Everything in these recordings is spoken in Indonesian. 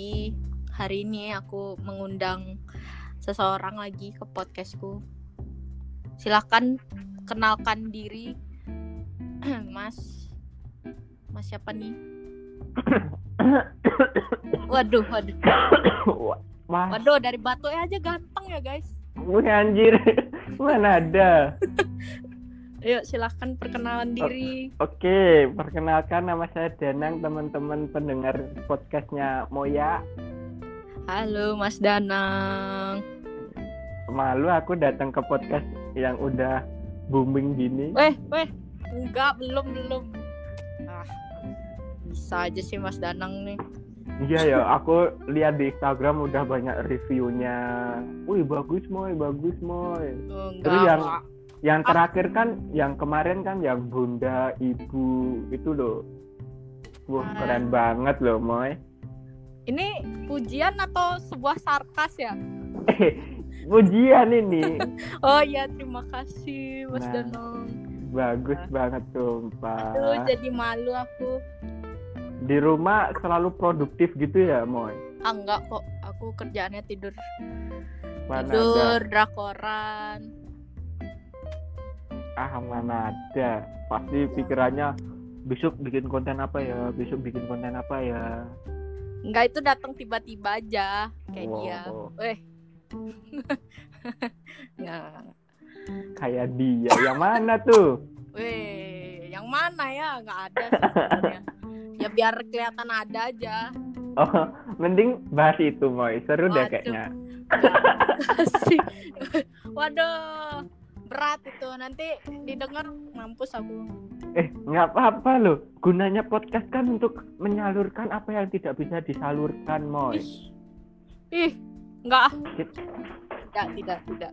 Jadi hari ini aku mengundang seseorang lagi ke podcastku. Silakan kenalkan diri, Mas. Mas siapa nih? Waduh, waduh, waduh dari batu aja ganteng ya guys. wih, anjir. Mana ada? Ayo silakan perkenalan diri. Oke, perkenalkan nama saya Danang, teman-teman pendengar podcastnya Moya. Halo Mas Danang. Malu aku datang ke podcast yang udah booming gini. Weh, weh. Enggak, belum, belum. Ah, bisa aja sih Mas Danang nih. Iya ya, aku lihat di Instagram udah banyak reviewnya. Wih, bagus moy, bagus moy. Enggak, Terus yang- Wak. Yang terakhir kan, yang kemarin kan yang bunda, ibu itu loh. Wah, Ah. keren banget loh moy. Ini pujian atau sebuah sarkas ya? Pujian ini. Oh iya, terima kasih Mas Nah. Danang. Bagus Ah. banget sumpah. Aduh, jadi malu aku. Di rumah selalu produktif gitu ya, Moy? Ah, enggak kok. Aku kerjaannya tidur. Mana tidur, drakoran. Ah, mana ada. Pasti pikirannya besok bikin konten apa ya? Besok bikin konten apa ya? Enggak, itu datang tiba-tiba aja. Kayak Wow. dia. Weh. Nah, Kayak dia. Yang mana tuh? Weh, yang mana ya? Nggak ada sih. Ya biar kelihatan ada aja. Oh, mending bahas itu, Moy. Seru deh Waduh. kayaknya. Kasih. Waduh, berat itu. Nanti didengar mampus aku. Eh, nggak apa-apa loh. Gunanya podcast kan untuk menyalurkan apa yang tidak bisa disalurkan, Moy. Ih, ih, enggak. Kit- Tidak, tidak, tidak.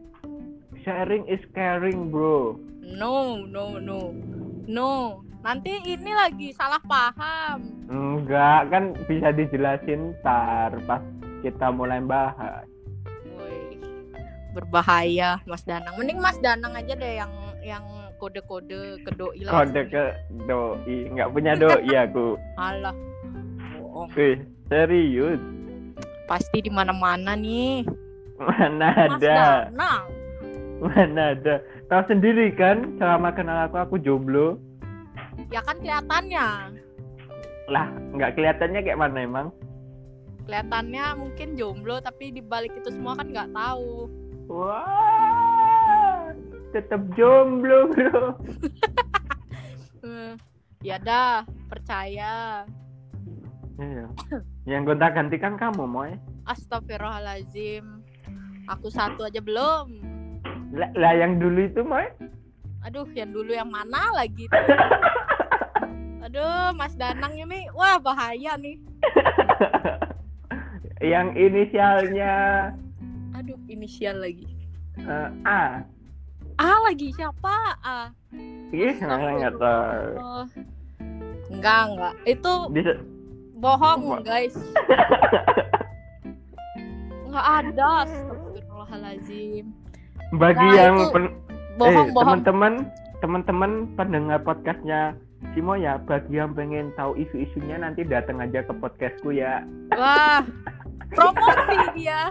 Sharing is caring, bro. No, no, no, no. Nanti ini lagi salah paham. Enggak, kan bisa dijelasin ntar pas kita mulai bahas. Berbahaya Mas Danang. Mending Mas Danang aja deh yang yang kode-kode ke doi lah. Kode ke doi, nggak punya doi aku. Alah. Bohong. Wih, serius. Pasti di mana-mana nih. Mana Mas ada, Danang. mana ada. Tahu sendiri kan, selama kenal aku aku jomblo. Ya kan kelihatannya. Lah, nggak kelihatannya kayak mana emang? Kelihatannya mungkin jomblo tapi di balik itu semua kan nggak tahu. Wah, tetap jomblo bro. Hmm, ya dah, percaya. Iya. Yang gonta ganti kan kamu, Moy. Astagfirullahalazim. Aku satu aja belum. Lah, lah yang dulu itu, Moy. Aduh, yang dulu yang mana lagi? Aduh, Mas Danang ini, wah bahaya nih. yang inisialnya inisial lagi. eh, A. Ah, lagi siapa? Ah. Ih, nggak tahu. Oh. Enggak, enggak. Itu Bisa bohong, Apa? guys. Enggak ada. Astagfirullahalazim. bagi Nah, yang pen- Bohong, eh, bohong. teman-teman teman-teman pendengar podcastnya Simo ya bagi yang pengen tahu isu-isunya nanti datang aja ke podcastku ya Wah, promosi dia.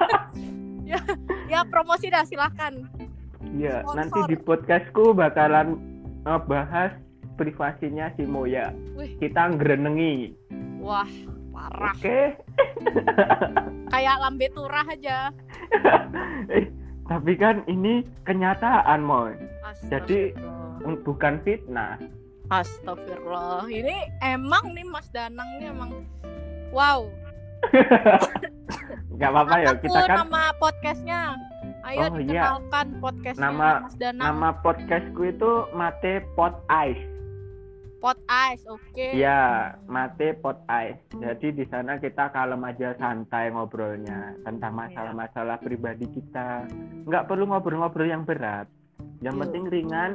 ya, ya promosi dah silakan. Iya Sponsor. nanti di podcastku bakalan eh, bahas privasinya Simo ya Wih. kita ngrenengi Wah, parah. oke Kayak lambe turah aja. eh, tapi kan ini kenyataan moy Jadi-. Mm, bukan fitnah Astagfirullah. Ini emang nih Mas Danang nih emang wow. nggak apa-apa ya kita kan nama podcastnya. Ayo Oh, iya. dikenalkan podcastnya Nama- Mas Danang. nama podcastku itu Mate Pot Ice Pot Ice, oke. Ya, mate pot ice. Jadi di sana kita kalem aja santai ngobrolnya tentang masalah-masalah pribadi kita. Nggak perlu ngobrol-ngobrol yang berat. Yang Yuk. penting ringan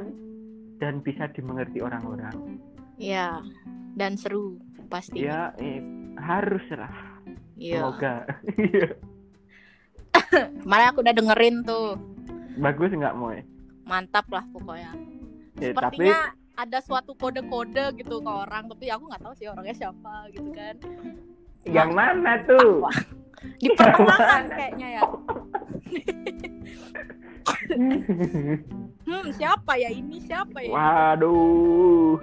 dan bisa dimengerti orang-orang. Iya. Dan seru pasti. Ya, eh, harus lah. Iya. Semoga. Kemarin aku udah dengerin tuh. Bagus nggak, Moy? Mantap lah pokoknya. Tapi Sepertinya ada suatu kode-kode gitu ke orang, tapi aku nggak tahu sih orangnya siapa gitu kan. Yang mana tuh? Di pertengahan kayaknya ya. Hmm, siapa ya ini? Siapa ya? Waduh.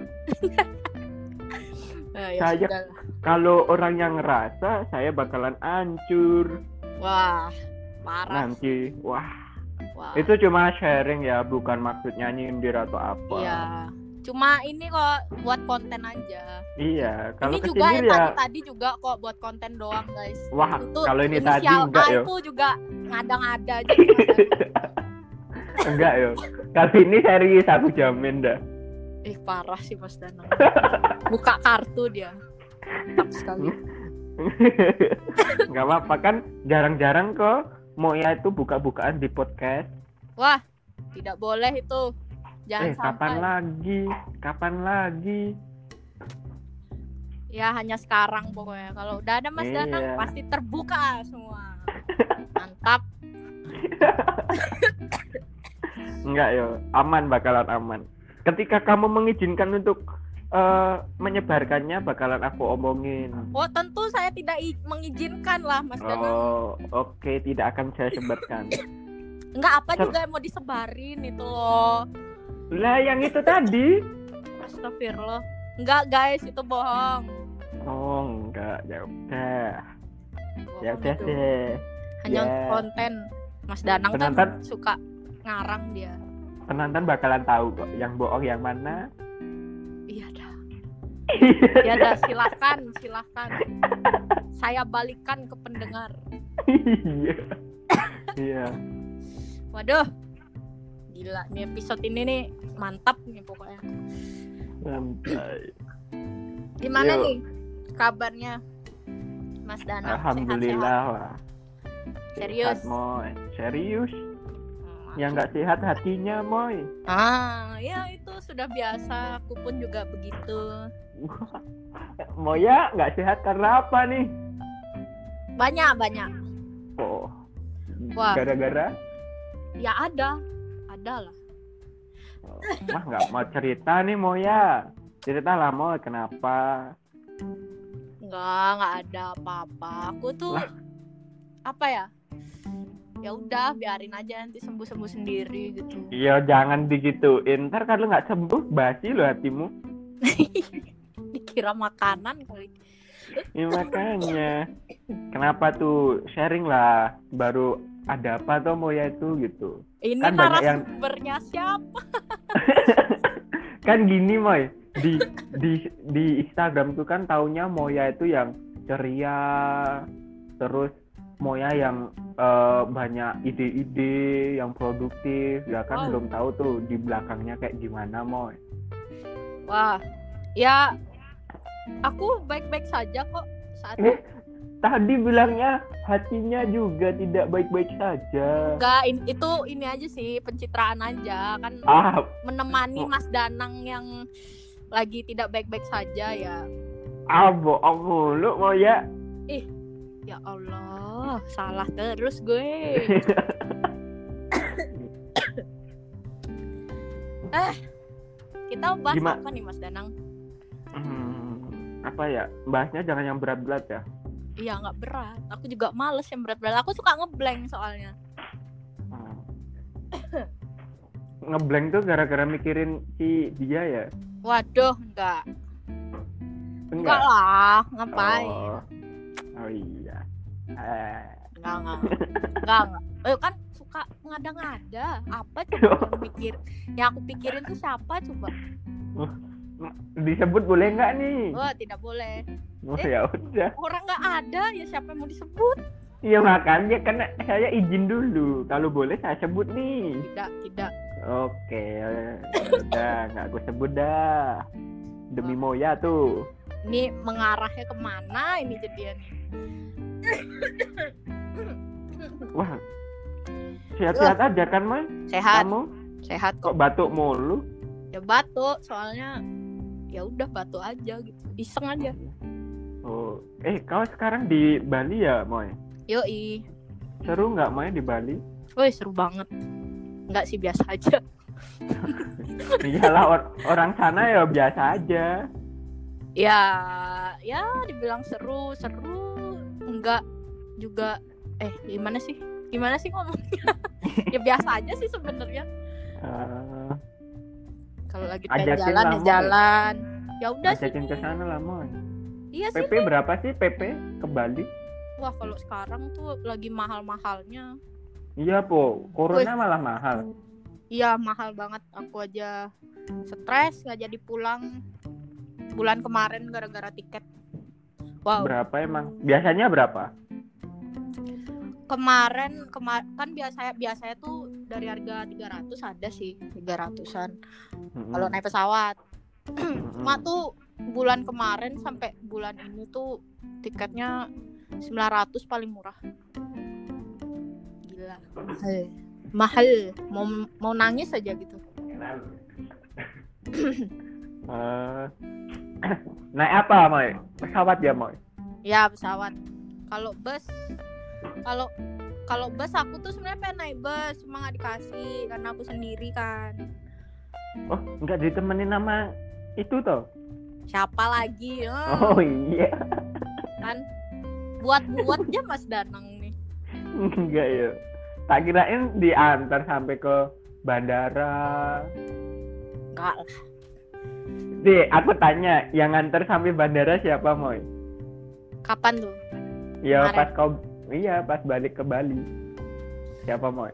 Eh, ya Saya- sudah. Kalau orang yang ngerasa saya bakalan hancur Wah, parah. nanti. Wah, Wah. itu cuma sharing ya, bukan maksudnya nyindir atau apa. Iya. Cuma ini kok buat konten aja. Iya, kalau ini juga yang ya. tadi tadi juga kok buat konten doang, guys. Wah, Itu kalau ini tadi enggak yo. itu juga ngada-ngada aja. Danang. Enggak yo. Kali ini serius aku jamin dah. Ih, parah sih Mas Danang. Buka kartu dia. Sekali. Enggak apa-apa kan jarang-jarang kok Moya itu buka-bukaan di podcast. Wah, tidak boleh itu. Jangan eh, kapan sampai. lagi? Kapan lagi? Ya hanya sekarang pokoknya. Kalau udah ada Mas Iya. Danang pasti terbuka semua. Mantap. Enggak yo, aman bakalan aman. Ketika kamu mengizinkan untuk eh, menyebarkannya bakalan aku omongin. Oh, tentu saya tidak mengizinkan lah Mas. Oh, oke, tidak akan saya sebarkan. Enggak apa juga yang mau disebarin itu loh. lah, yang itu tadi. Astagfirullah. Enggak guys, itu bohong. Oh, enggak, ya udah. Ya udah deh. Hanya Ya. konten. Mas Danang kan Penonton- suka ngarang dia. Penonton bakalan tahu kok yang bohong yang mana. Ya dah, silakan, silakan. Saya balikan ke pendengar. Iya. Iya. Waduh. Gila, nih episode ini nih mantap nih pokoknya. Santai. Gimana Yuk. nih kabarnya? Mas Danang Alhamdulillah wah. Serius? Sehat. Serius? Yang nggak sehat hatinya, Moy. Ah, ya itu sudah biasa. Aku pun juga begitu. Moya nggak sehat karena apa nih? Banyak, banyak. Oh. Wah. Gara-gara? Ya ada. Ada lah. Oh, Mah nggak mau cerita nih Moya. Cerita lah Moy, kenapa? Enggak, enggak ada apa-apa. Aku tuh Lah. apa ya? Ya udah, biarin aja nanti sembuh-sembuh sendiri gitu. Iya jangan digituin. Ntar kalau nggak sembuh basi lo hatimu. Dikira makanan kali. Ya makanya. Kenapa tuh sharing lah. Baru ada apa tuh Moya itu gitu. Ini Kan banyak yang- narasumbernya siapa? kan gini Moy di di di Instagram tuh kan taunya Moya itu yang ceria terus Moya yang eh, banyak ide-ide yang produktif ya kan Wow. belum tahu tuh di belakangnya kayak gimana Moy Wah, ya aku baik-baik saja kok saat Eh, tadi bilangnya hatinya juga tidak baik-baik saja Enggak, in- itu ini aja sih pencitraan aja kan ah menemani Oh. Mas Danang yang lagi tidak baik-baik saja ya. abo abo lu Moya Ya Allah, salah terus gue. Kita bahas Gima- apa nih Mas Danang? Hmm, apa ya bahasnya jangan yang berat-berat ya Iya nggak berat. Aku juga males yang berat-berat. Aku suka ngeblank soalnya. Hmm. ngeblank tuh gara-gara mikirin si dia ya Waduh, enggak. Enggak lah, ngapain? Oh, oh. Enggak, enggak. Enggak, enggak. Eh, kan suka ngada-ngada. Apa coba yang mikir? Yang aku pikirin tuh siapa coba? Disebut boleh nggak nih? Wah, tidak boleh. Oh, Eh. ya udah. Orang nggak ada, ya siapa yang mau disebut? Iya makanya kan saya izin dulu. Kalau boleh saya sebut nih. Tidak, tidak. Oke, udah nggak gue sebut dah. Demi Moya tuh. Ini mengarahnya ke mana ini jadian? Wah, sehat-sehat aja kan, Moy? Sehat, Kamu sehat kok. kok batuk mulu? Ya batuk, soalnya ya udah batuk aja gitu. Iseng aja. Oh, eh kau sekarang di Bali ya, Moy? Yoi. Seru nggak Moy di Bali? Woi, seru banget. Enggak sih biasa aja. Iyalah or- orang sana ya biasa aja. Ya, ya dibilang seru, seru enggak. Juga eh gimana sih? Gimana sih ngomongnya? Ya biasa aja sih sebenarnya. Eh, kalau lagi pengen jalan ya jalan. Ya udah sih. Ajakin ke sana lah Moy. iya sih PP berapa sih PP ke Bali? wah kalau sekarang tuh lagi mahal-mahalnya. Iya po, corona malah mahal. iya mahal banget. Aku aja stres nggak jadi pulang. Bulan kemarin gara-gara tiket wow. Berapa emang? Biasanya berapa? kemarin kemar kan biasanya biasanya tuh dari harga 300 ada sih 300-an Mm-mm. kalau naik pesawat. Mm-mm. cuma tuh bulan kemarin sampai bulan ini tuh tiketnya 900 paling murah. Gila. Mahal. Mahal. Mau mau nangis aja gitu. Eh, naik apa Moy? Pesawat ya Moy? ya pesawat kalau bus kalau kalau bus aku tuh sebenarnya pengen naik bus cuma nggak dikasih karena aku sendiri kan Oh, nggak ditemenin sama itu toh? siapa lagi Eh, Oh iya, kan buat buat aja Mas Danang nih enggak ya. Tak kirain diantar sampai ke bandara. enggak lah Di, aku tanya, yang nganter sampai bandara siapa Moy? kapan tuh Ya Kemarin. pas kau, iya pas balik ke Bali. Siapa Moy?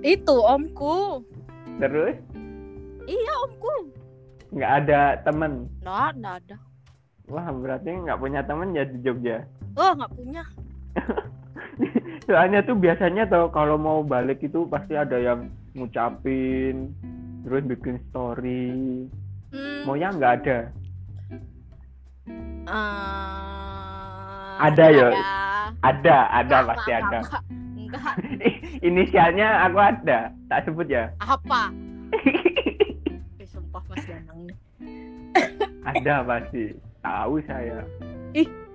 itu omku Terus iya omku nggak ada temen. nggak nggak ada Wah berarti nggak punya temen ya di Jogja. oh nggak punya Soalnya tuh biasanya tuh kalau mau balik itu pasti ada yang ngucapin, terus bikin story. Hmm, Mau yang nggak ada. eh, Ada ya? ada. Ada, ada Enggak, pasti enggak, ada. enggak, enggak Inisialnya aku ada, tak sebut ya. apa eh, sumpah Mas Danang ada pasti. Tahu saya.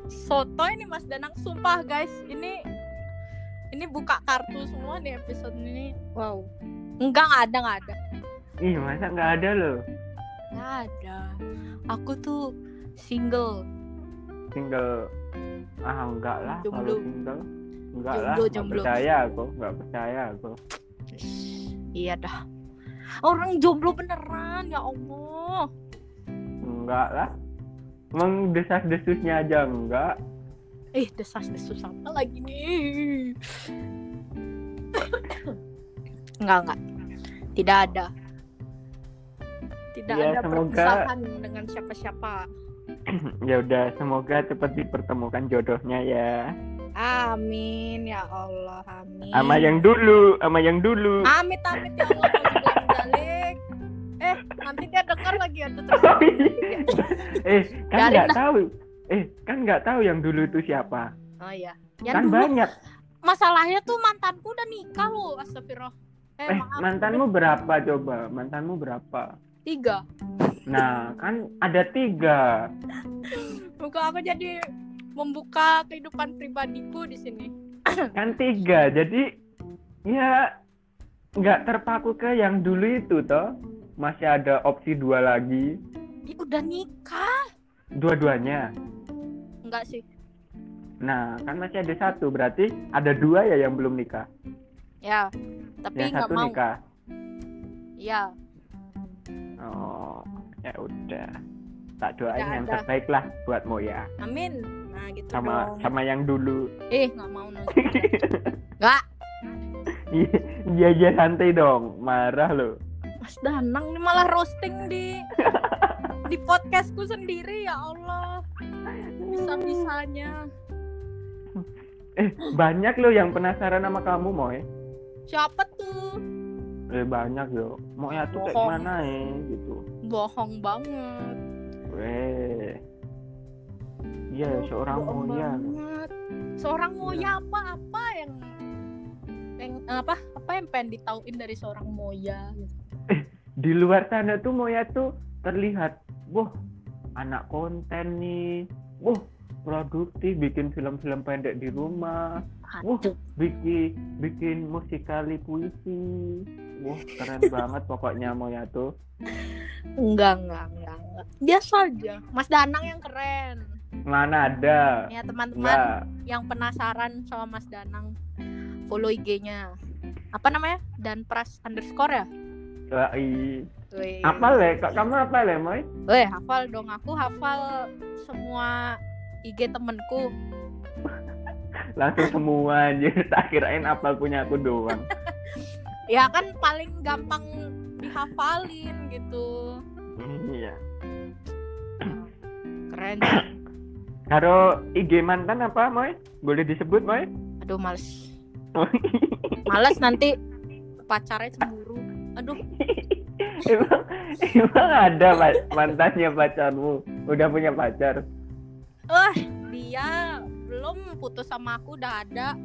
soto ini Mas Danang sumpah guys ini ini buka kartu semua nih episode ini wow enggak nggak ada nggak ada Ih masa nggak ada loh. Nggak ada aku tuh single Single. Ah enggak lah Jomblo. kalau single. Enggak lah, Jomblo, nggak jomblo. percaya aku, nggak percaya aku. iya dah orang jomblo beneran ya Allah Enggak lah. Emang desas-desusnya aja enggak. eh desas desus apa lagi nih enggak enggak tidak ada tidak Ya, ada semoga- perpisahan dengan siapa-siapa ya udah, semoga cepat dipertemukan jodohnya ya. amin ya Allah amin Sama yang dulu, sama yang dulu. amit amit ya Allah balik eh nanti dia dengar lagi ada terus Oh, iya. eh, kan nggak dah. tahu. Eh, kan nggak tahu yang dulu itu siapa. oh iya yang kan dulu banyak. masalahnya tuh mantanku udah nikah loh astagfirullah eh, Eh, maaf, mantanmu berapa coba? Mantanmu berapa? Tiga Nah, kan ada tiga. Muka aku jadi membuka kehidupan pribadiku di sini. Kan tiga. Jadi, ya nggak terpaku ke yang dulu itu toh. Masih ada opsi dua lagi. Ih, udah nikah? Dua-duanya. Enggak sih. Nah, kan masih ada satu. Berarti ada dua ya yang belum nikah. Ya, tapi Yang nggak satu mau. nikah. Ya, Oh, ya udah. Tak doain yang ada. terbaik lah buat Moya. amin. Nah, gitu Sama dong. sama yang dulu. Eh, nggak mau. Nggak. Iya, iya iya, santai dong. Marah loh. Mas Danang ini malah roasting di di podcastku sendiri ya Allah. Bisa-bisanya. Eh, banyak loh yang penasaran sama kamu, Moy. Siapa tuh? Eh, banyak yo. Moya tuh kayak mana ya gitu. Bohong banget. Weh. Iya, seorang Bohong Moya. banget. Seorang Moya apa apa yang yang apa apa yang pengen ditauin dari seorang Moya gitu. Di luar sana tuh Moya tuh terlihat, wah, anak konten nih. Wah, produktif bikin film-film pendek di rumah. Wah, bikin bikin musikali puisi. Wah, keren banget pokoknya Moya tuh. enggak enggak enggak enggak. Biasa aja. Mas Danang yang keren. Mana ada? Ya teman-teman yang penasaran sama Mas Danang, follow IG-nya. Apa namanya? Dan pras underscore ya? Lah, i- Wih. Apa le? Kok kamu apa le, Moy? Weh, hafal dong. Aku hafal semua IG temenku. Langsung semua anjir. Tak kirain apa punya aku doang. Ya kan paling gampang dihafalin gitu. Iya. Keren. Karo IG mantan apa, Moy? Boleh disebut, Moy? Aduh, males. Males nanti pacarnya cemburu. Aduh, emang, emang ada mantannya pacarmu? Udah punya pacar? eh dia belum putus sama aku udah ada.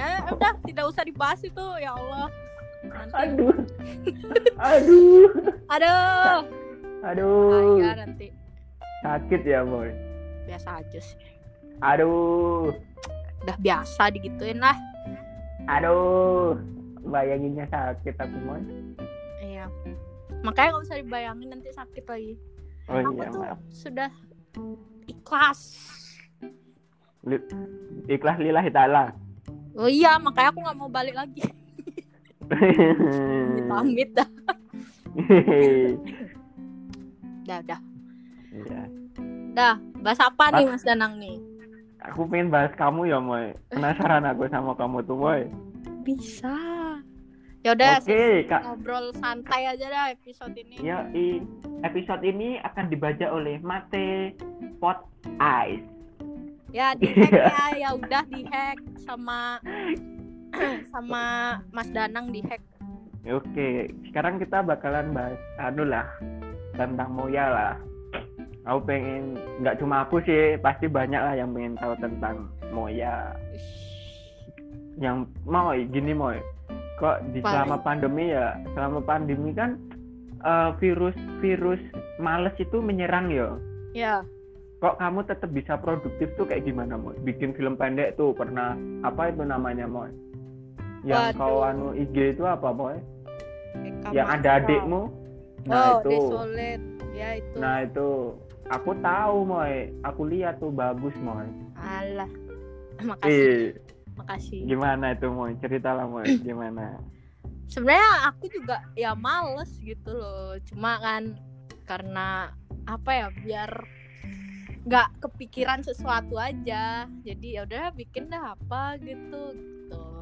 Eh, udah tidak usah dibahas itu ya Allah. Nanti, Aduh. Aduh. aduh, Aduh. nanti. Sakit ya, Moy. Biasa aja sih. Aduh. Udah biasa digituin lah. Aduh. Bayanginnya sakit aku, Moy. Iya. Makanya nggak usah dibayangin nanti sakit lagi. Oh aku iya, tuh maaf. sudah ikhlas. Li- Ikhlas lillahi ta'ala. Oh iya, makanya aku nggak mau balik lagi. Pamit dah. Dah, dah. Iya. Dah, bahas apa nih Mas Danang nih? Aku pengen bahas kamu ya, Moy. Penasaran aku sama kamu tuh, Moy. Bisa. Ya udah, Oke, Kak. ngobrol santai aja dah episode ini. Ya, episode ini akan dibaca oleh Mate Pot Ice. Ya di hack ya, ya udah di hack sama sama Mas Danang di hack. Oke, sekarang kita bakalan bahas anu lah tentang Moya lah. Aku pengen nggak cuma aku sih, pasti banyak lah yang pengen tahu tentang Moya. Yang mau gini Moy, kok di selama pandemi ya, selama pandemi kan eh, virus virus males itu menyerang ya. Ya, Kok kamu tetap bisa produktif tuh kayak gimana Moy? Bikin film pendek tuh pernah apa itu namanya Moy? Yang Waduh. kau anu IG itu apa Moy? Eka yang ada adikmu nah oh, itu Desolate. Ya itu. nah itu aku tahu moy aku lihat tuh bagus moy Alah. Makasih, eh makasih. gimana itu moy cerita lah moy gimana Sebenarnya aku juga ya males gitu loh. Cuma kan karena apa ya biar nggak kepikiran sesuatu aja. Jadi ya udah bikin dah apa gitu gitu.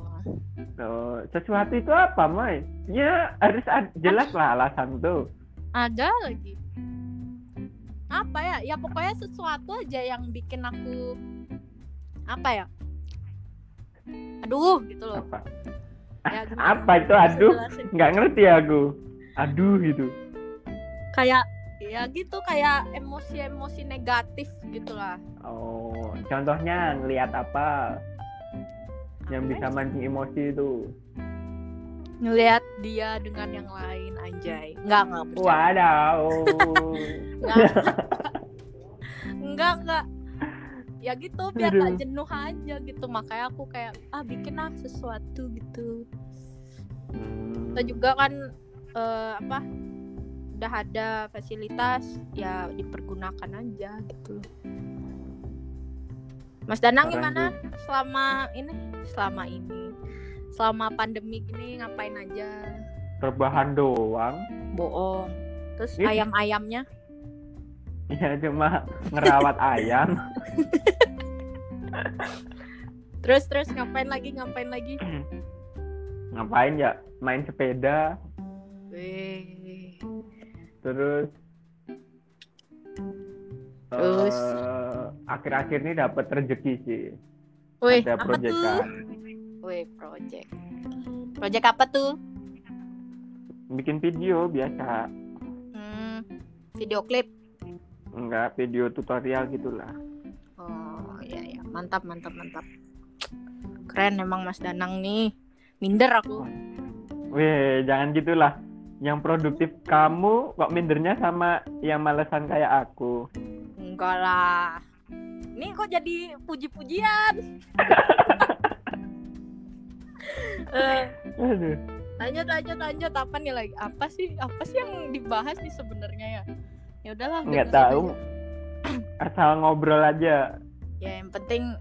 Tuh sesuatu itu apa moy ya harus jelas lah alasan tuh Ada lagi. Apa ya? Ya pokoknya sesuatu aja yang bikin aku apa ya? Aduh gitu loh. apa Ya, apa itu aduh nggak ngerti aku aduh gitu Kayak ya gitu kayak emosi-emosi negatif gitu lah. oh contohnya ngelihat apa yang bisa mancing emosi itu. Ngelihat dia dengan yang lain anjay. Nggak nggak bercanda. wadaw. Nggak nggak. Nggak ya gitu biar Aduh. gak jenuh aja gitu. Makanya aku kayak ah bikin lah sesuatu gitu. Hmm. kita juga kan eh, apa udah ada fasilitas ya dipergunakan aja gitu Mas Danang Keren gimana? Selama ini? Selama ini. Selama pandemi gini ngapain aja? Rebahan doang. Bohong. Terus Ih. ayam-ayamnya? Ya cuma ngerawat ayam. Terus terus ngapain lagi? Ngapain lagi? Ngapain ya? Main sepeda. Wih. terus Terus? eh, akhir-akhir ini dapat rezeki sih Wih, ada tuh? kan Wih, project. Project apa tuh? bikin video biasa Hmm, video klip. enggak video tutorial gitulah Oh, iya ya. Mantap, mantap, mantap. Keren emang Mas Danang nih. Minder aku. weh jangan gitulah yang produktif kamu kok mindernya sama yang malesan kayak aku Enggak lah. Ini kok jadi puji-pujian. Eh, Aduh. lanjut, lanjut, lanjut. Apa nih lagi? Apa sih? Apa sih yang dibahas nih sebenarnya ya? Ya udahlah. nggak tahu aja. asal ngobrol aja ya yang penting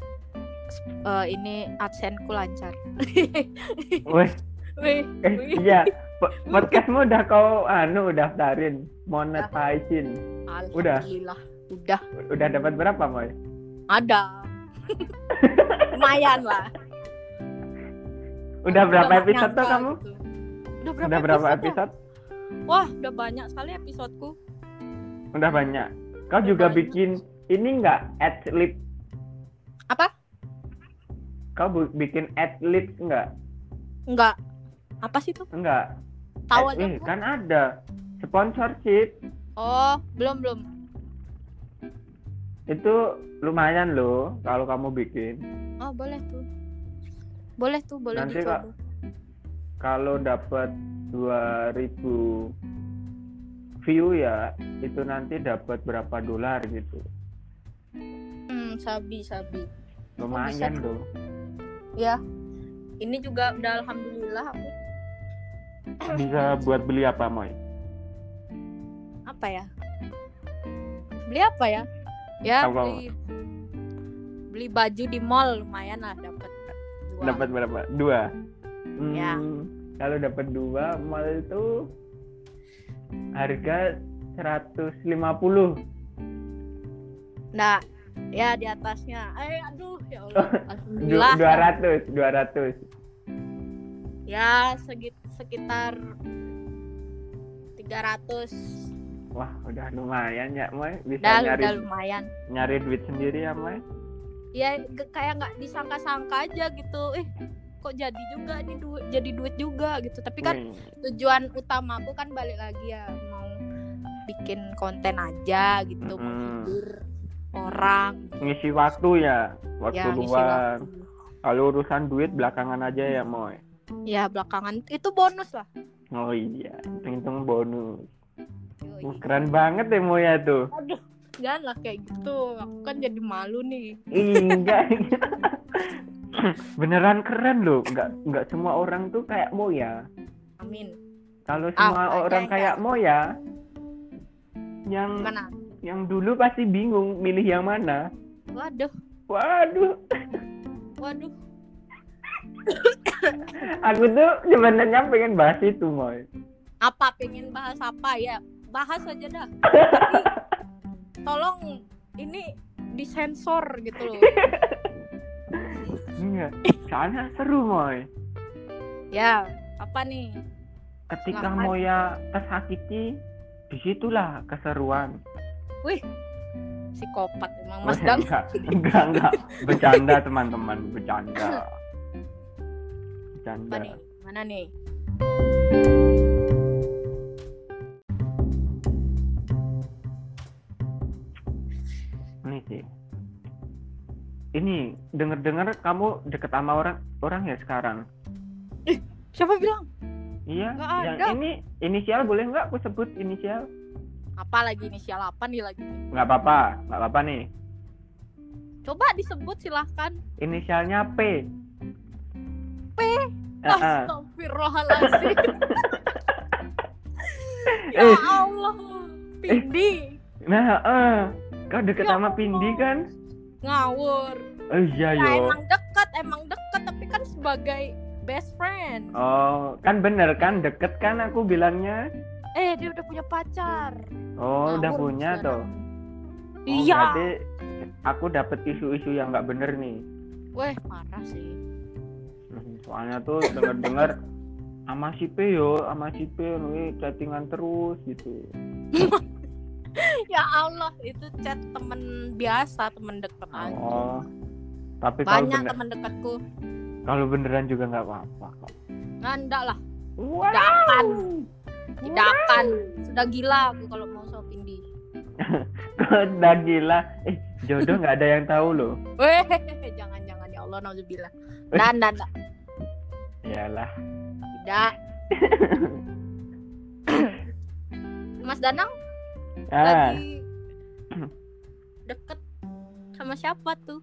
eh, ini adsense-ku lancar weh Wih, eh iya Po- podcastmu udah kau anu daftarin monetizing Udah? Udah udah dapat berapa moy ada. Lumayan lah. Udah berapa nggak episode tuh kamu? gitu. udah berapa, udah berapa ya? episode? Wah udah banyak sekali episodeku udah banyak. Kau juga banyak. bikin ini enggak adlib apa? Kau bu- bikin adlib enggak enggak apa sih tuh enggak tahu aja eh, kan ada. Sponsorship. Oh belum belum itu lumayan loh kalau kamu bikin. Oh boleh tuh. Boleh tuh boleh Nanti, dicoba. kalau dapat 2000 view ya itu nanti dapat berapa dolar gitu. Hmm sabi sabi. Lumayan loh. Ya ini juga udah alhamdulillah aku bisa buat beli apa moy? Apa ya? Beli apa ya ya Apa? beli beli baju di mall lumayan lah dapat dapat berapa? Dua? Hmm, Ya. kalau dapat dua mal itu harga 150 nah ya di atasnya. Eh aduh ya Allah Du- alhamdulillah. 200 200 ya segit sekitar 300 wah udah lumayan ya moy. Bisa udah nyari udah lumayan. nyari duit sendiri ya moy? Ya kayak nggak disangka-sangka aja gitu. Eh kok jadi juga nih duit jadi duit juga gitu. Tapi kan Wih, tujuan utama aku kan balik lagi ya mau bikin konten aja gitu Mm-mm. menghibur orang. Ngisi waktu ya waktu ya luang. kalau urusan duit belakangan aja ya moy. Ya belakangan itu bonus lah. Oh iya hitung bonus Yoi. Wah, keren banget ya moy ya tuh. Aduh janganlah kayak gitu. Aku kan jadi malu nih. Ih, enggak. Beneran keren loh. Nggak nggak semua orang tuh kayak Moya. Amin. Kalau Ah, semua makanya orang enggak. kayak Moya yang gimana? yang dulu pasti bingung milih yang mana. Waduh. Waduh. Waduh. Aku tuh sebenarnya pengen bahas itu Moy. Apa? Pengen bahas apa ya bahas aja dah Tapi tolong ini disensor gitu loh iya soalnya seru Moy ya apa nih ketika Selamat. Moya tersakiti di situlah keseruan wih psikopat emang Mas Dam enggak, enggak, enggak. Bercanda teman-teman, bercanda. Bercanda. apa nih mana nih Ini denger-dengar kamu deket sama orang orang ya sekarang. siapa bilang Iya, Nggak yang ada. ini inisial boleh nggak aku sebut inisial? apa lagi inisial apa nih lagi Nggak apa-apa, nggak apa-apa nih. coba disebut silahkan Inisialnya P. P? Ah, ah. Astagfirullahaladzim ya Eh. Allah Pindi Nah, eh, kau deket Ya sama. Pindi kan? Ngawur Oh iya ya yo. emang dekat emang dekat tapi kan sebagai best friend Oh, kan bener kan deket kan aku bilangnya. eh dia udah punya pacar Oh, udah Ngawur punya sekarang. tuh. Oh, iya Berarti aku dapet isu-isu yang nggak bener nih. weh parah sih Hmm, Soalnya tuh denger-dengar sama si P yo, sama si P nih chattingan terus gitu. ya Allah itu chat temen biasa temen deket aja Oh. Tapi banyak bener, temen dekatku kalau beneran juga nggak apa-apa kok. nggak lah Wow. tidak akan tidak akan sudah gila aku kalau mau Pindi Kok udah gila. Eh, jodoh nggak ada yang tahu loh. weh jangan jangan ya Allah nauzubillah dan dan. Iyalah. tidak Mas Danang Ah, lagi deket sama siapa tuh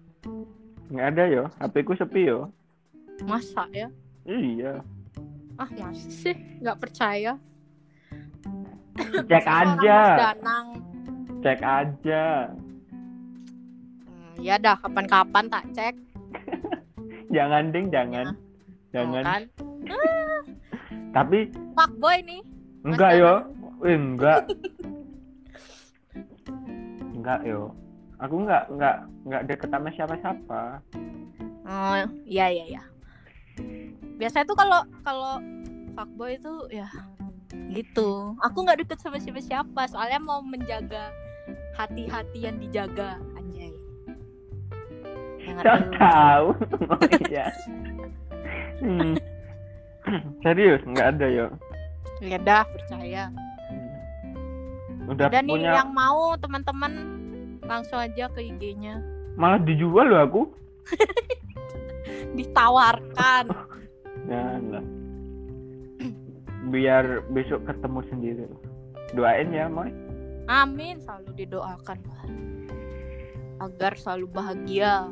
nggak ada yo. HP ku sepi yo. masa ya Iya. ah masih sih nggak percaya Cek aja. Danang Cek aja. ya dah kapan-kapan tak cek. jangan ding jangan jangan Oh, kan? tapi Fuckboy nih. enggak yo. Eh, enggak enggak yo aku enggak enggak enggak deket sama siapa-siapa Oh, iya iya iya. Biasanya tuh kalau kalau fuckboy itu ya gitu. Aku nggak deket sama siapa-siapa, soalnya mau menjaga hati-hati yang dijaga, anjay. Lu. tahu oh, iya hmm. serius enggak ada yo Ya dah, percaya. udah Dan nih punya yang mau teman-teman langsung aja ke IG-nya. malah dijual loh aku Ditawarkan. Jangan lah. Biar besok ketemu sendiri. Doain ya, Moy. Amin, selalu didoakan. Agar selalu bahagia.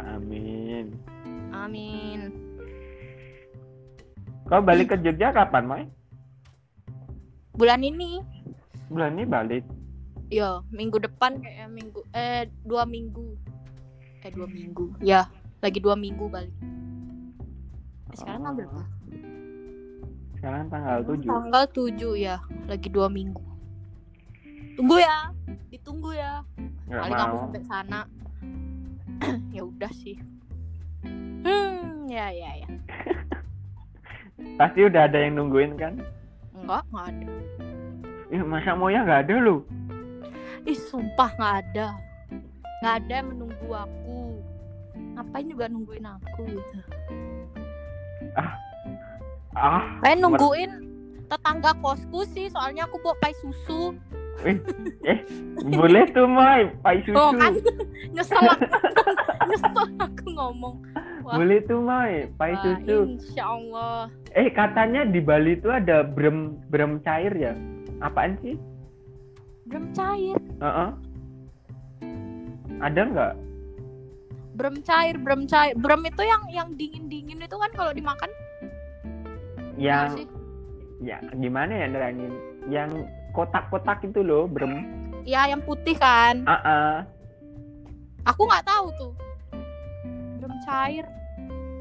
Amin. Amin. Kau balik ke Jogja kapan, Moy? Bulan ini Bulan ini balik. Ya, minggu depan kayak minggu eh dua minggu. Eh dua minggu. Ya, lagi dua minggu balik. Eh, sekarang tanggal berapa? Sekarang tanggal 7. Tanggal 7 ya, lagi dua minggu. Tunggu ya, ditunggu ya. Enggak Paling aku mau. sampai sana. ya udah sih. Hmm, ya ya ya. Pasti udah ada yang nungguin kan? Enggak, enggak ada. Ih, masa Moya nggak ada loh? Ih, sumpah nggak ada. Nggak ada yang menunggu aku. Ngapain juga nungguin aku gitu. Ah, Kayak nungguin tetangga kosku sih, soalnya aku bawa pai susu. boleh tuh, Moy. Pai susu. Oh kan, nyesel aku, nyesel aku ngomong. Wah. Boleh tuh, Moy. Pai Wah, susu. insya Allah. Eh, katanya di Bali tuh ada brem brem cair ya? Apaan sih? Brem cair, Heeh. Ada nggak? brem cair, brem cair. Brem itu yang yang dingin-dingin itu kan kalau dimakan iya Yang ya gimana ya nerangin yang kotak-kotak itu loh brem Ya yang putih kan. ah. Aku nggak tahu tuh. Brem cair.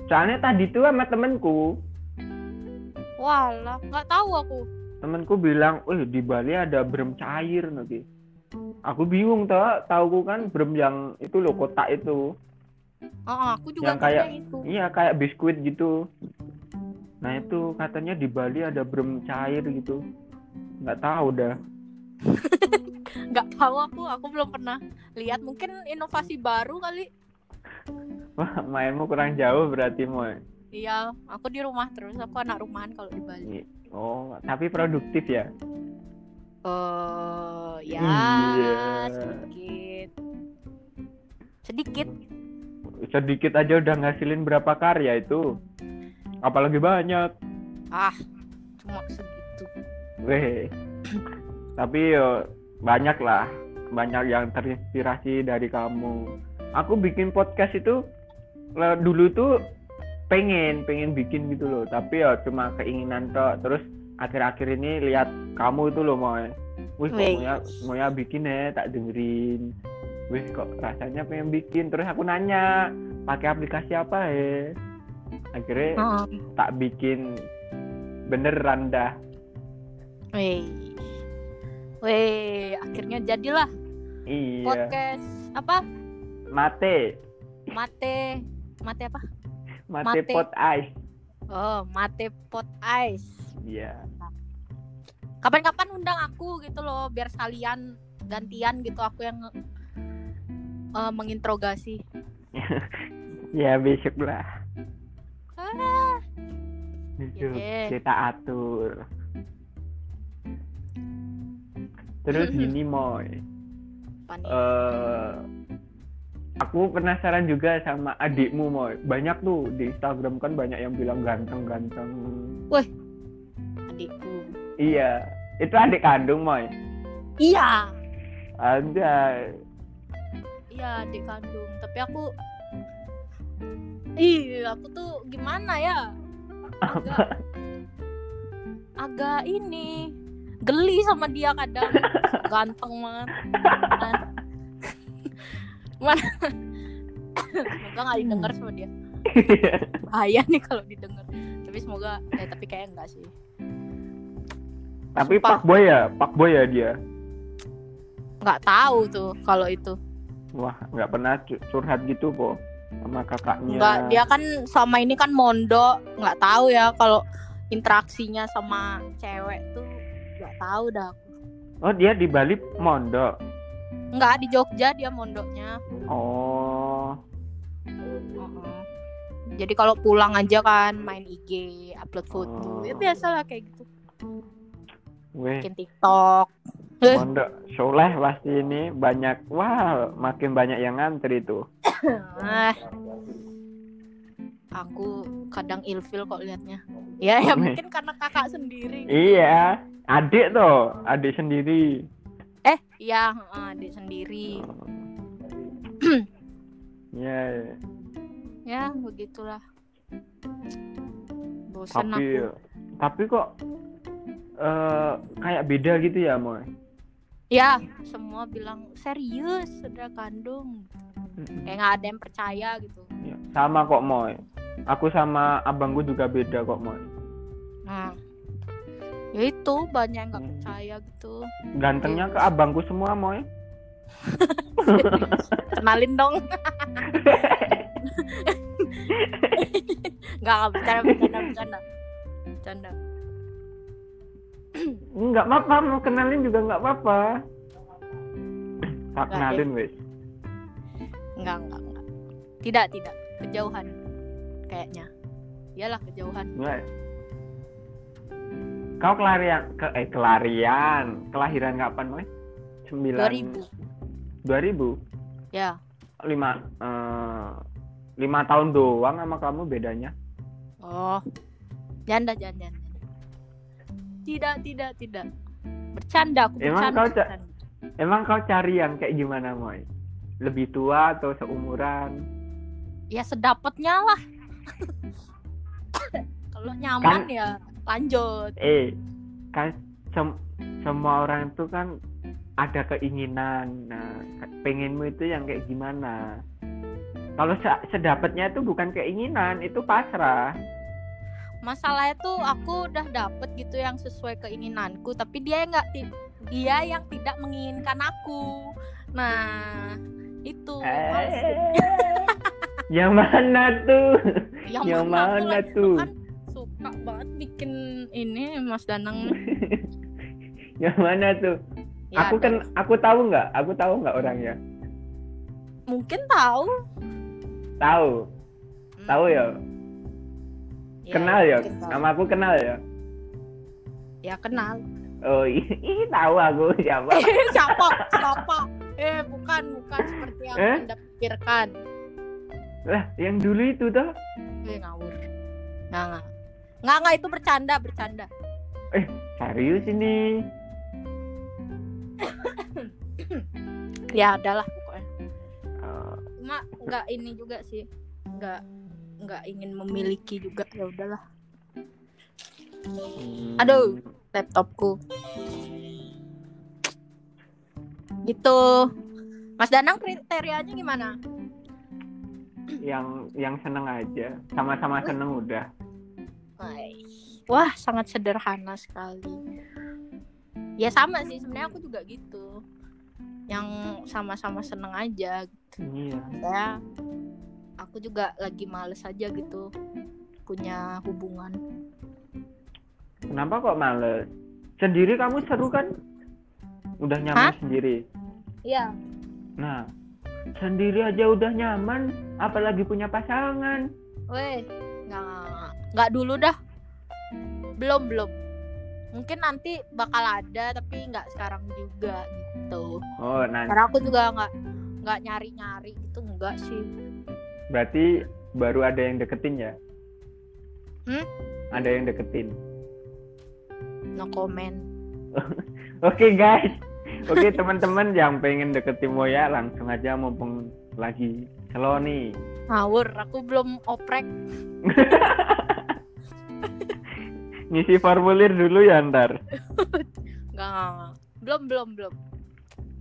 soalnya tadi tuh sama temenku Walah, nggak tahu aku. Temenku bilang eh di Bali ada brem cair nanti aku bingung tau tauku kan brem yang itu loh kotak itu Oh, aku juga Yang kayak- itu. iya kayak biskuit gitu nah itu katanya di Bali ada brem cair gitu nggak tahu dah Nggak tahu aku, aku belum pernah lihat. Mungkin inovasi baru kali. wah mainmu kurang jauh berarti mau Iya, aku di rumah terus. Aku anak rumahan kalau di Bali. Oh tapi produktif ya Oh, ya Iya. sedikit. Sedikit. sedikit aja udah ngasilin berapa karya itu apalagi banyak Ah, cuma segitu. weh tapi yo banyak lah banyak yang terinspirasi dari kamu aku bikin podcast itu dulu tuh pengen pengen bikin gitu loh. Tapi ya cuma keinginan tok. Terus akhir-akhir ini lihat kamu itu loh mau wih kok Wih. Moya, Moya bikin ya tak dengerin. Wih kok rasanya pengen bikin. Terus aku nanya pakai aplikasi apa ya akhirnya Heeh. tak bikin. Beneran dah. Weh. Weh, akhirnya jadilah iya. podcast apa? mate. Mate. Mate apa? Mate, Mate. pot ice Oh, Mate Pot Ice. iya Kapan-kapan undang aku gitu loh, biar sekalian gantian gitu aku yang eh, menginterogasi. ya besok lah Ah, besok Iya. kita atur terus gini moy nih? Aku penasaran juga sama adikmu moy banyak tuh di Instagram kan banyak yang bilang ganteng-ganteng adikku. iya itu adik kandung moy Iya, ada iya adik kandung. Tapi aku, ih, aku tuh gimana ya? Agak, agak ini geli sama dia kadang ganteng banget. Mana, semoga nggak didengar sama dia. Bahaya nih kalau didengar. Tapi semoga ya tapi kayak enggak sih. Tapi Sumpah. Pak Boy ya, Pak Boy ya dia. nggak tahu tuh kalau itu. Wah, nggak pernah cu- curhat gitu po sama kakaknya. nggak dia kan sama ini kan mondok nggak tahu ya kalau interaksinya sama cewek tuh. Nggak tahu dah Oh, dia di Bali mondok. Nggak di Jogja dia mondoknya Oh, jadi kalau pulang aja kan main IG upload foto Oh. ya biasa lah kayak gitu weh, bikin TikTok mondok soleh pasti ini banyak. Wah, makin banyak yang ngantri tuh. Ah. Aku kadang ilfil kok liatnya. Ya, ya mungkin karena kakak sendiri. Iya, adik tuh, adik sendiri. Eh, iya, heeh, adik sendiri. Ya, Ya, begitulah. Bosan tapi aku. tapi kok eh kayak beda gitu ya, Moy. Ya, semua bilang serius sudah kandung. Kayak nggak ada yang percaya gitu. Ya, sama kok, Moy. Aku sama abangku juga beda kok, Moy. Nah, ya itu banyak yang nggak percaya gitu. Gantengnya ke abangku semua, Moy. Kenalin dong. Nggak, nggak bercanda, bercanda, bercanda. Bercanda. Nggak apa-apa, mau kenalin juga nggak apa-apa. Tak Nggak, kenalin, wes. Enggak, enggak, enggak. Tidak, tidak. Kejauhan. Kayaknya. Iyalah kejauhan. Nggak. Kau kelarian, ke, eh kelarian, kelahiran kapan, Moy? Sembilan. 2000. 2000? Ya. Lima, eh, lima tahun doang sama kamu bedanya. Oh. Janda, janda. Tidak, tidak, tidak. Bercanda aku Emang bercanda. kau ca- bercanda. Emang kau cari yang kayak gimana, Moy? Lebih tua atau seumuran? Ya sedapatnya lah. Kalau nyaman Kan- ya lanjut. Eh, kan sem- semua orang itu kan ada keinginan. Nah, pengenmu itu yang kayak gimana? Kalau se- sedapatnya itu bukan keinginan, itu pasrah. Masalahnya tuh aku udah dapet gitu yang sesuai keinginanku, tapi dia nggak dia yang tidak menginginkan aku. Nah, itu. Eh, yang mana tuh? yang, yang mana, mana lagi- tuh? kan suka banget bikin ini Mas Danang. yang mana tuh? Ya, aku kan, aku tahu nggak? Aku tahu nggak orangnya? mungkin tahu. Tahu, Hmm, tahu ya. kenal ya? mungkin tahu. Nama aku kenal ya. Ya kenal. Oh, ih, tahu aku siapa. siapa? Siapa? Eh, bukan, bukan seperti yang Eh? Anda pikirkan. lah, yang dulu itu tuh. Eh, ngawur. Nggak, nggak. Nggak, itu bercanda, bercanda. Serius ini. Ya adalah pokoknya. Oh, Cuma nggak ini juga sih. Nggak nggak ingin memiliki juga ya udahlah hmm. Aduh. laptopku gitu Mas Danang kriterianya gimana Yang yang seneng aja. Sama-sama seneng udah. Wah, sangat sederhana sekali. Ya sama sih, sebenarnya aku juga gitu. Yang sama-sama seneng aja. Iya. Ya, aku juga lagi males aja gitu punya hubungan. Kenapa kok males? Sendiri kamu seru kan? Udah nyaman Hah? sendiri. Iya. Nah, sendiri aja udah nyaman, apalagi punya pasangan. Weh, nggak nggak dulu dah. Belum belum. Mungkin nanti bakal ada tapi nggak sekarang juga gitu. Oh, nah Karena aku juga nggak nggak nyari nyari gitu enggak sih. berarti baru ada yang deketin ya? Hmm? Ada yang deketin. No comment. Oke guys, oke teman-teman yang pengen deketin Moya langsung aja mumpung lagi slow nih. Ngawur, aku belum oprek. Ngisi formulir dulu ya ntar. Nggak. Belum belum belum.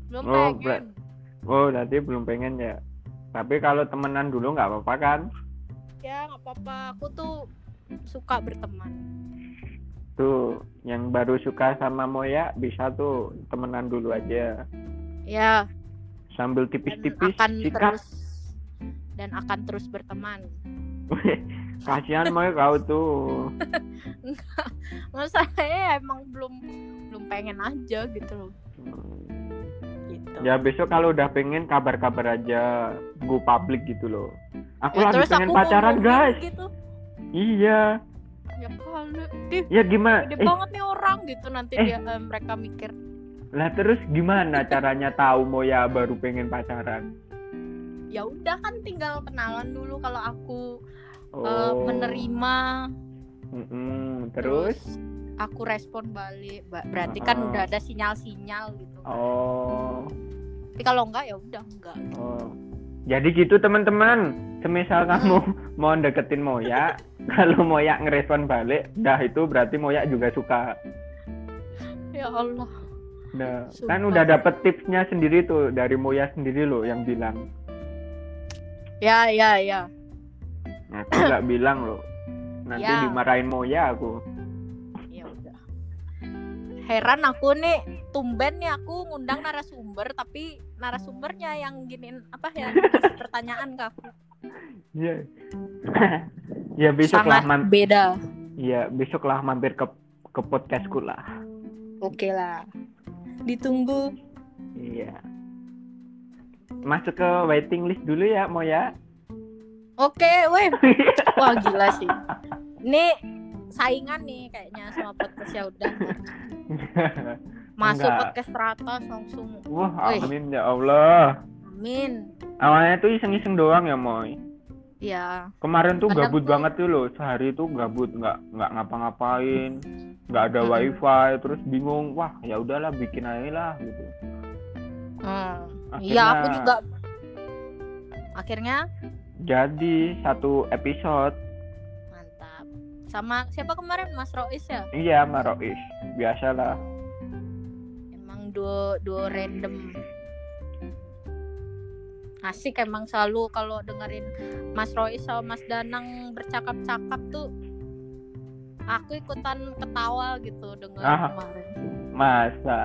Belum Oh, pengen. Oh nanti belum pengen ya. Tapi kalau temenan dulu nggak apa-apa kan? ya nggak apa-apa aku tuh suka berteman Tuh, yang baru suka sama Moya bisa tuh temenan dulu aja. ya Sambil dan tipis-tipis akan sikat. terus dan akan terus berteman Kasihan Moya kau tuh. masalahnya emang belum belum pengen aja gitu loh gitu Ya besok kalau udah pengen kabar-kabar aja, go public gitu loh. Aku Ya, lagi pengen aku pacaran guys. gitu Iya. ya kali Ya gimana? gede Eh, banget nih orang gitu nanti eh. dia eh, mereka mikir lah terus gimana caranya tahu Moya baru pengen pacaran? ya udah kan tinggal kenalan dulu kalau aku Oh. eh, menerima Mm-mm, Terus? aku respon balik Ba- berarti kan Oh. udah ada sinyal-sinyal gitu Oh. tapi kalau enggak ya udah enggak Oh. Jadi gitu teman-teman. Semisal kamu mau deketin Moya, kalau Moya ngerespon balik, dah itu berarti Moya juga suka. ya Allah Nah, Sumpah. kan udah dapet tipsnya sendiri tuh dari Moya sendiri loh yang bilang. ya ya ya Nah, aku nggak bilang loh. Nanti Ya. dimarahin Moya aku. ya udah heran aku nih tumben nih aku ngundang narasumber tapi narasumbernya yang giniin apa ya pertanyaan ke aku Iya. ya besok lah sangat man- beda ya besok lah mampir ke ke podcastku lah. oke lah ditunggu Iya. Masuk ke waiting list dulu ya Moya. Oke weh wah gila sih ini saingan nih kayaknya sama podcast ya udah masuk Enggak. podcast teratas langsung Wah, amin ya Allah. amin Awalnya tuh iseng-iseng doang ya, Moy. ya Kemarin tuh Kadang gabut tuh- banget tuh loh. Sehari tuh gabut, nggak nggak ngapa-ngapain, nggak ada Mm-mm. wifi, terus bingung. Wah, ya udahlah bikin aja lah gitu. hmm. Akhirnya iya aku juga akhirnya Jadi satu episode, mantap. Sama siapa kemarin? Mas Rois ya? Iya Marois, biasalah. emang duo duo random. Asik emang selalu kalau dengerin Mas Rois sama Mas Danang bercakap-cakap tuh aku ikutan ketawa gitu dengerin Ah. kemarin. Masa?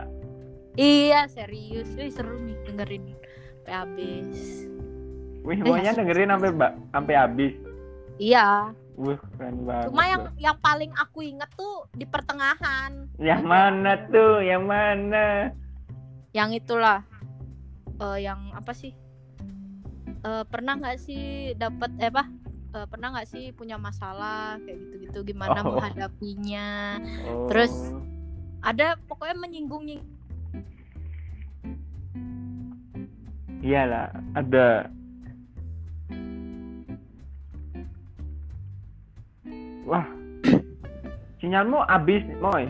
iya serius. Ih, seru nih dengerin habis Wih, maunya asik. dengerin sampai sampai habis. iya Wih, keren banget. cuma yang loh. yang paling aku inget tuh di pertengahan yang mana tuh? Yang mana? yang itulah eh, yang apa sih Eh, pernah nggak sih dapat eh apa Eh, pernah nggak sih punya masalah kayak gitu-gitu gimana Oh. menghadapinya Oh. Terus, ada pokoknya menyinggung nying- Iyalah, ada. Wah, sinyalmu habis, Moy.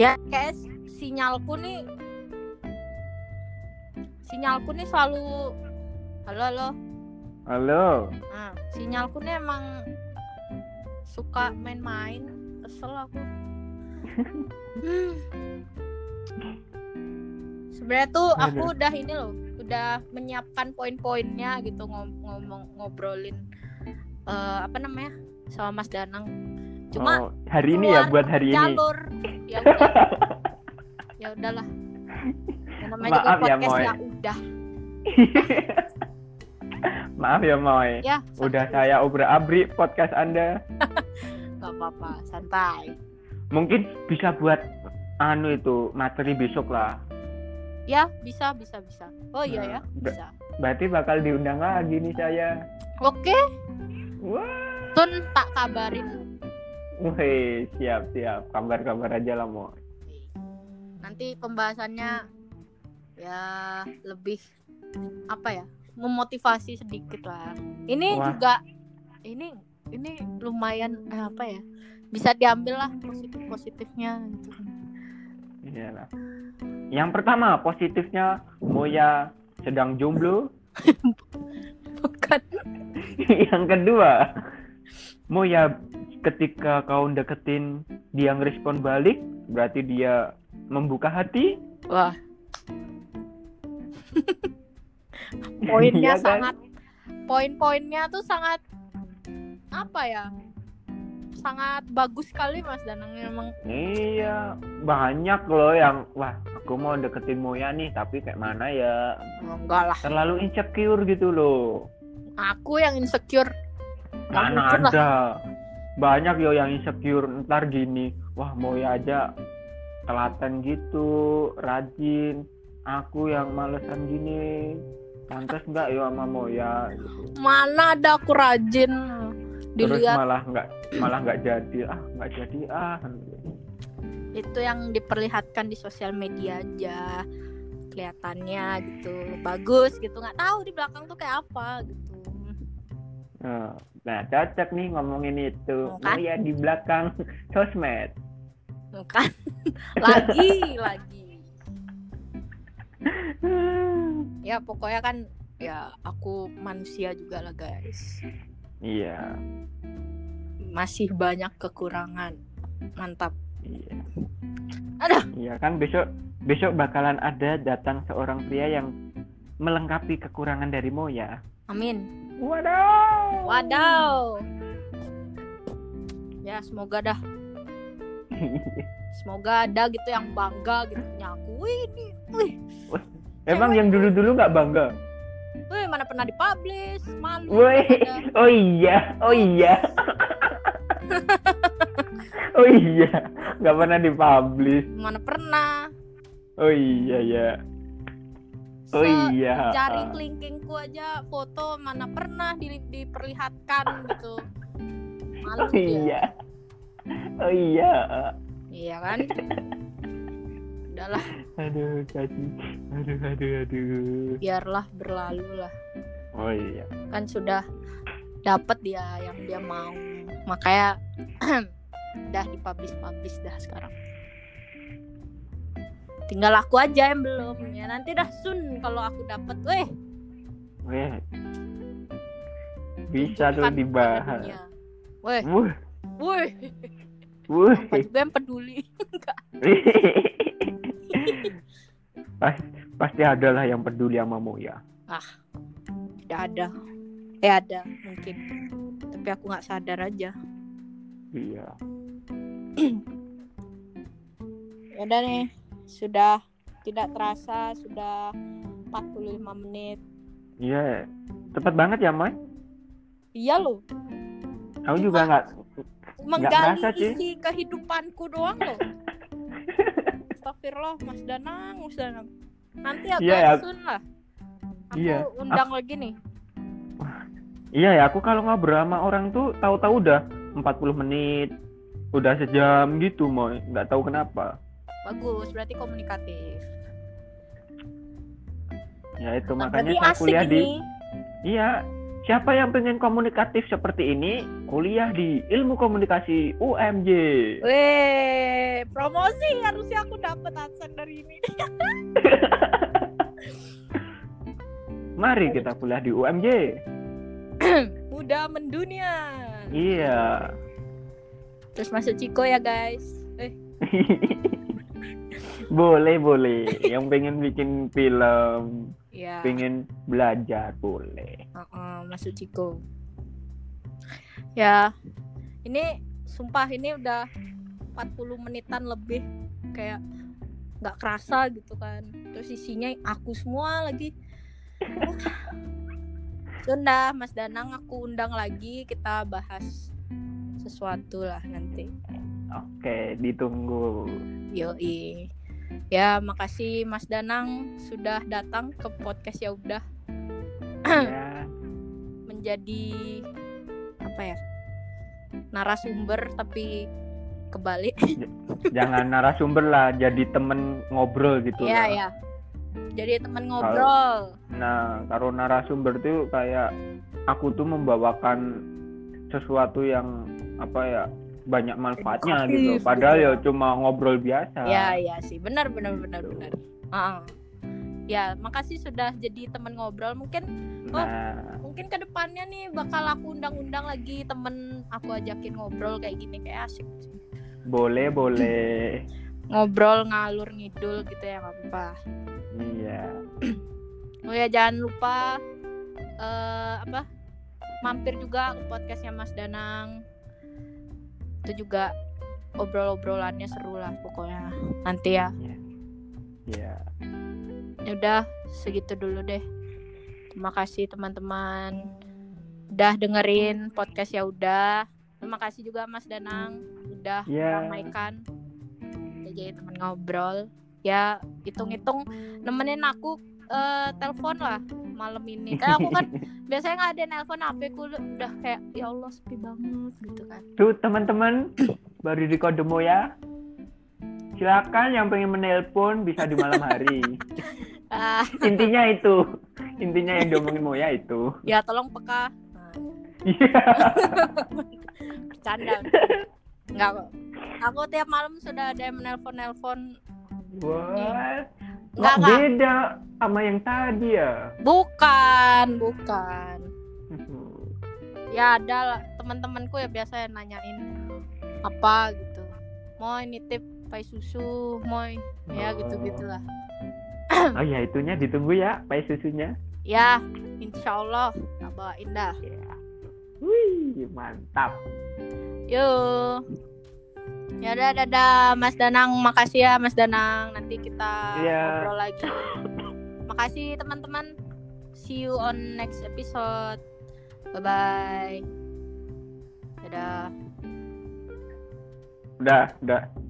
ya kayak sinyalku nih sinyalku nih selalu halo halo Halo. nah, sinyalku nih emang suka main-main kesel aku Hmm. sebenarnya tuh aku Aduh. udah ini loh udah menyiapkan poin-poinnya gitu ngom- ngomong ngobrolin eh, apa namanya sama Mas Danang cuma Oh, hari ini ya buat hari ini. jalur ya udah ya udahlah namanya juga Maaf ya, podcast Moy. ya udah Maaf ya, Moy. ya Udah saya obrak-abrik podcast Anda. nggak apa-apa santai Mungkin bisa buat anu itu materi besok lah. ya bisa bisa bisa oh iya ya Nah, ber- bisa Berarti bakal diundang lagi nih saya. oke Wah. Tun tak kabarin Wih, siap siap. Kabar-kabar aja lah, Moy. nanti pembahasannya ya lebih apa ya memotivasi sedikit lah ini Wah. juga ini ini lumayan eh, apa ya bisa diambil lah positif positifnya gitu Iyalah. Yang pertama positifnya Moya sedang jomblo. bukan Yang kedua Moya ketika kau deketin dia ngerespon balik berarti dia membuka hati. wah poinnya kan? sangat poin-poinnya tuh sangat apa ya sangat bagus sekali mas Danang emang Iya, banyak loh yang wah aku mau deketin Moya nih tapi kayak mana ya oh, enggak lah terlalu insecure gitu loh. aku yang insecure Mana lah. ada. Banyak yo yang insecure. Ntar gini wah Moya aja telaten gitu rajin. Aku yang malesan gini. Pantas nggak yo sama Moya? Gitu. mana ada aku rajin? Terus dilihat. malah nggak malah nggak jadi. Ah nggak jadi ah. Itu yang diperlihatkan di sosial media aja. Kelihatannya gitu. Bagus gitu. Nggak tahu di belakang tuh kayak apa gitu Nah, nah cocok nih ngomongin itu. Oh, kan? Moya di belakang sosmed. Kan? Lagi lagi. Ya pokoknya kan ya aku manusia juga lah guys. Iya. Masih banyak kekurangan. Mantap. Iya. Aduh. iya kan besok besok bakalan ada datang seorang pria yang melengkapi kekurangan dari Moya amin Wadaw. wadaw ya semoga dah semoga ada gitu yang bangga gitu punya aku wih ini wih Emang yang dulu-dulu nggak bangga? wih mana pernah dipublish malu ada. oh iya, oh iya. oh iya, nggak pernah dipublish. mana pernah Oh iya ya. Oh iya. jari kelingkingku aja foto mana pernah di- diperlihatkan gitu malu Oh dia. iya. Oh iya. iya kan udahlah Aduh, Caci. Aduh, aduh, aduh. biarlah berlalu lah Oh iya. kan sudah dapat dia yang dia mau makanya udah dipublish publish dah sekarang tinggal aku aja yang belum ya. Nanti dah sun kalau aku dapat weh. Weh. Bisa tuh dibahas. weh. Weh. Wuh. apa juga yang peduli? Pas, pasti ada lah yang peduli sama Moya. tidak ada. Eh ada mungkin. Tapi aku nggak sadar aja. Iya. ya udah nih sudah tidak terasa sudah 45 menit Iya. Cepat banget ya, Moy. iya loh Aku juga nggak menggali sih. isi kehidupanku doang loh Astagfirullah Mas Danang Mas Danang nanti aku Iya, ya. sun lah aku Iya. undang lagi nih Iya ya, aku kalau ngobrol sama orang tuh tahu-tahu udah 40 menit, udah sejam gitu, Moy. Nggak tahu kenapa. Bagus berarti komunikatif Ya itu makanya berarti saya kuliah di ini Iya. Siapa yang pengen komunikatif seperti ini, kuliah di Ilmu Komunikasi UMJ. Weh, promosi harusnya aku dapat adsense dari ini. Mari kita kuliah di UMJ. Muda mendunia. Iya. Terus masuk Ciko ya guys. Eh, boleh, boleh. Yang pengen bikin film, ya. pengen belajar, boleh. Uh-uh, masuk Ciko. Ya, ini sumpah ini udah 40 menitan lebih kayak nggak kerasa gitu kan. Terus isinya aku semua lagi. Sudah, Mas Danang aku undang lagi kita bahas sesuatu lah nanti. Oke, ditunggu. Yoi. Ya, makasih Mas Danang sudah datang ke podcast ya udah ya. menjadi apa ya? narasumber tapi kebalik. Jangan narasumber lah, jadi temen ngobrol gitu Iya, lah. ya. Jadi teman ngobrol. Nah, kalau narasumber tuh kayak aku tuh membawakan sesuatu yang apa ya banyak manfaatnya Edukatif gitu. gitu Padahal ya. ya cuma ngobrol biasa. Ya, ya sih. Benar benar benar benar. Ah. Ya, makasih sudah jadi teman ngobrol. Mungkin Nah, mungkin ke depannya nih bakal aku undang-undang lagi temen aku ajakin ngobrol kayak gini kayak asik boleh boleh. ngobrol ngalur ngidul gitu ya nggak apa-apa Iya. oh ya jangan lupa eh apa mampir juga ke podcastnya Mas Danang itu juga obrol-obrolannya seru lah pokoknya. Nanti ya. Iya. ya udah segitu dulu deh. Terima kasih teman-teman. Udah dengerin podcast ya udah. Terima kasih juga Mas Danang. Udah Iya. meramaikan. Udah jadi teman ngobrol. Ya hitung-hitung nemenin aku eh, telepon lah malam ini kan aku kan biasanya nggak ada nelpon HP ku udah kayak ya Allah sepi banget gitu kan Tuh teman-teman baru di kode Moya. Silakan yang pengen menelpon bisa di malam hari. ah Intinya itu. Intinya yang diomongin Moya itu. ya tolong peka Iya. bercanda nggak aku tiap malam sudah ada yang menelpon nelpon Wah. nggak Kok nggak beda sama yang tadi ya? bukan bukan ya ada teman-temanku ya biasa yang nanyain apa gitu mau nitip pai susu mau ya gitu gitulah Oh ya itunya ditunggu ya, pai susunya. ya insya Allah tak bawain dah Ya. Wih, mantap. yuk ya udah dadah Mas Danang. Makasih ya Mas Danang. Nanti kita Iya. ngobrol lagi. Makasih teman-teman. See you on next episode. Bye bye dadah Udah, udah.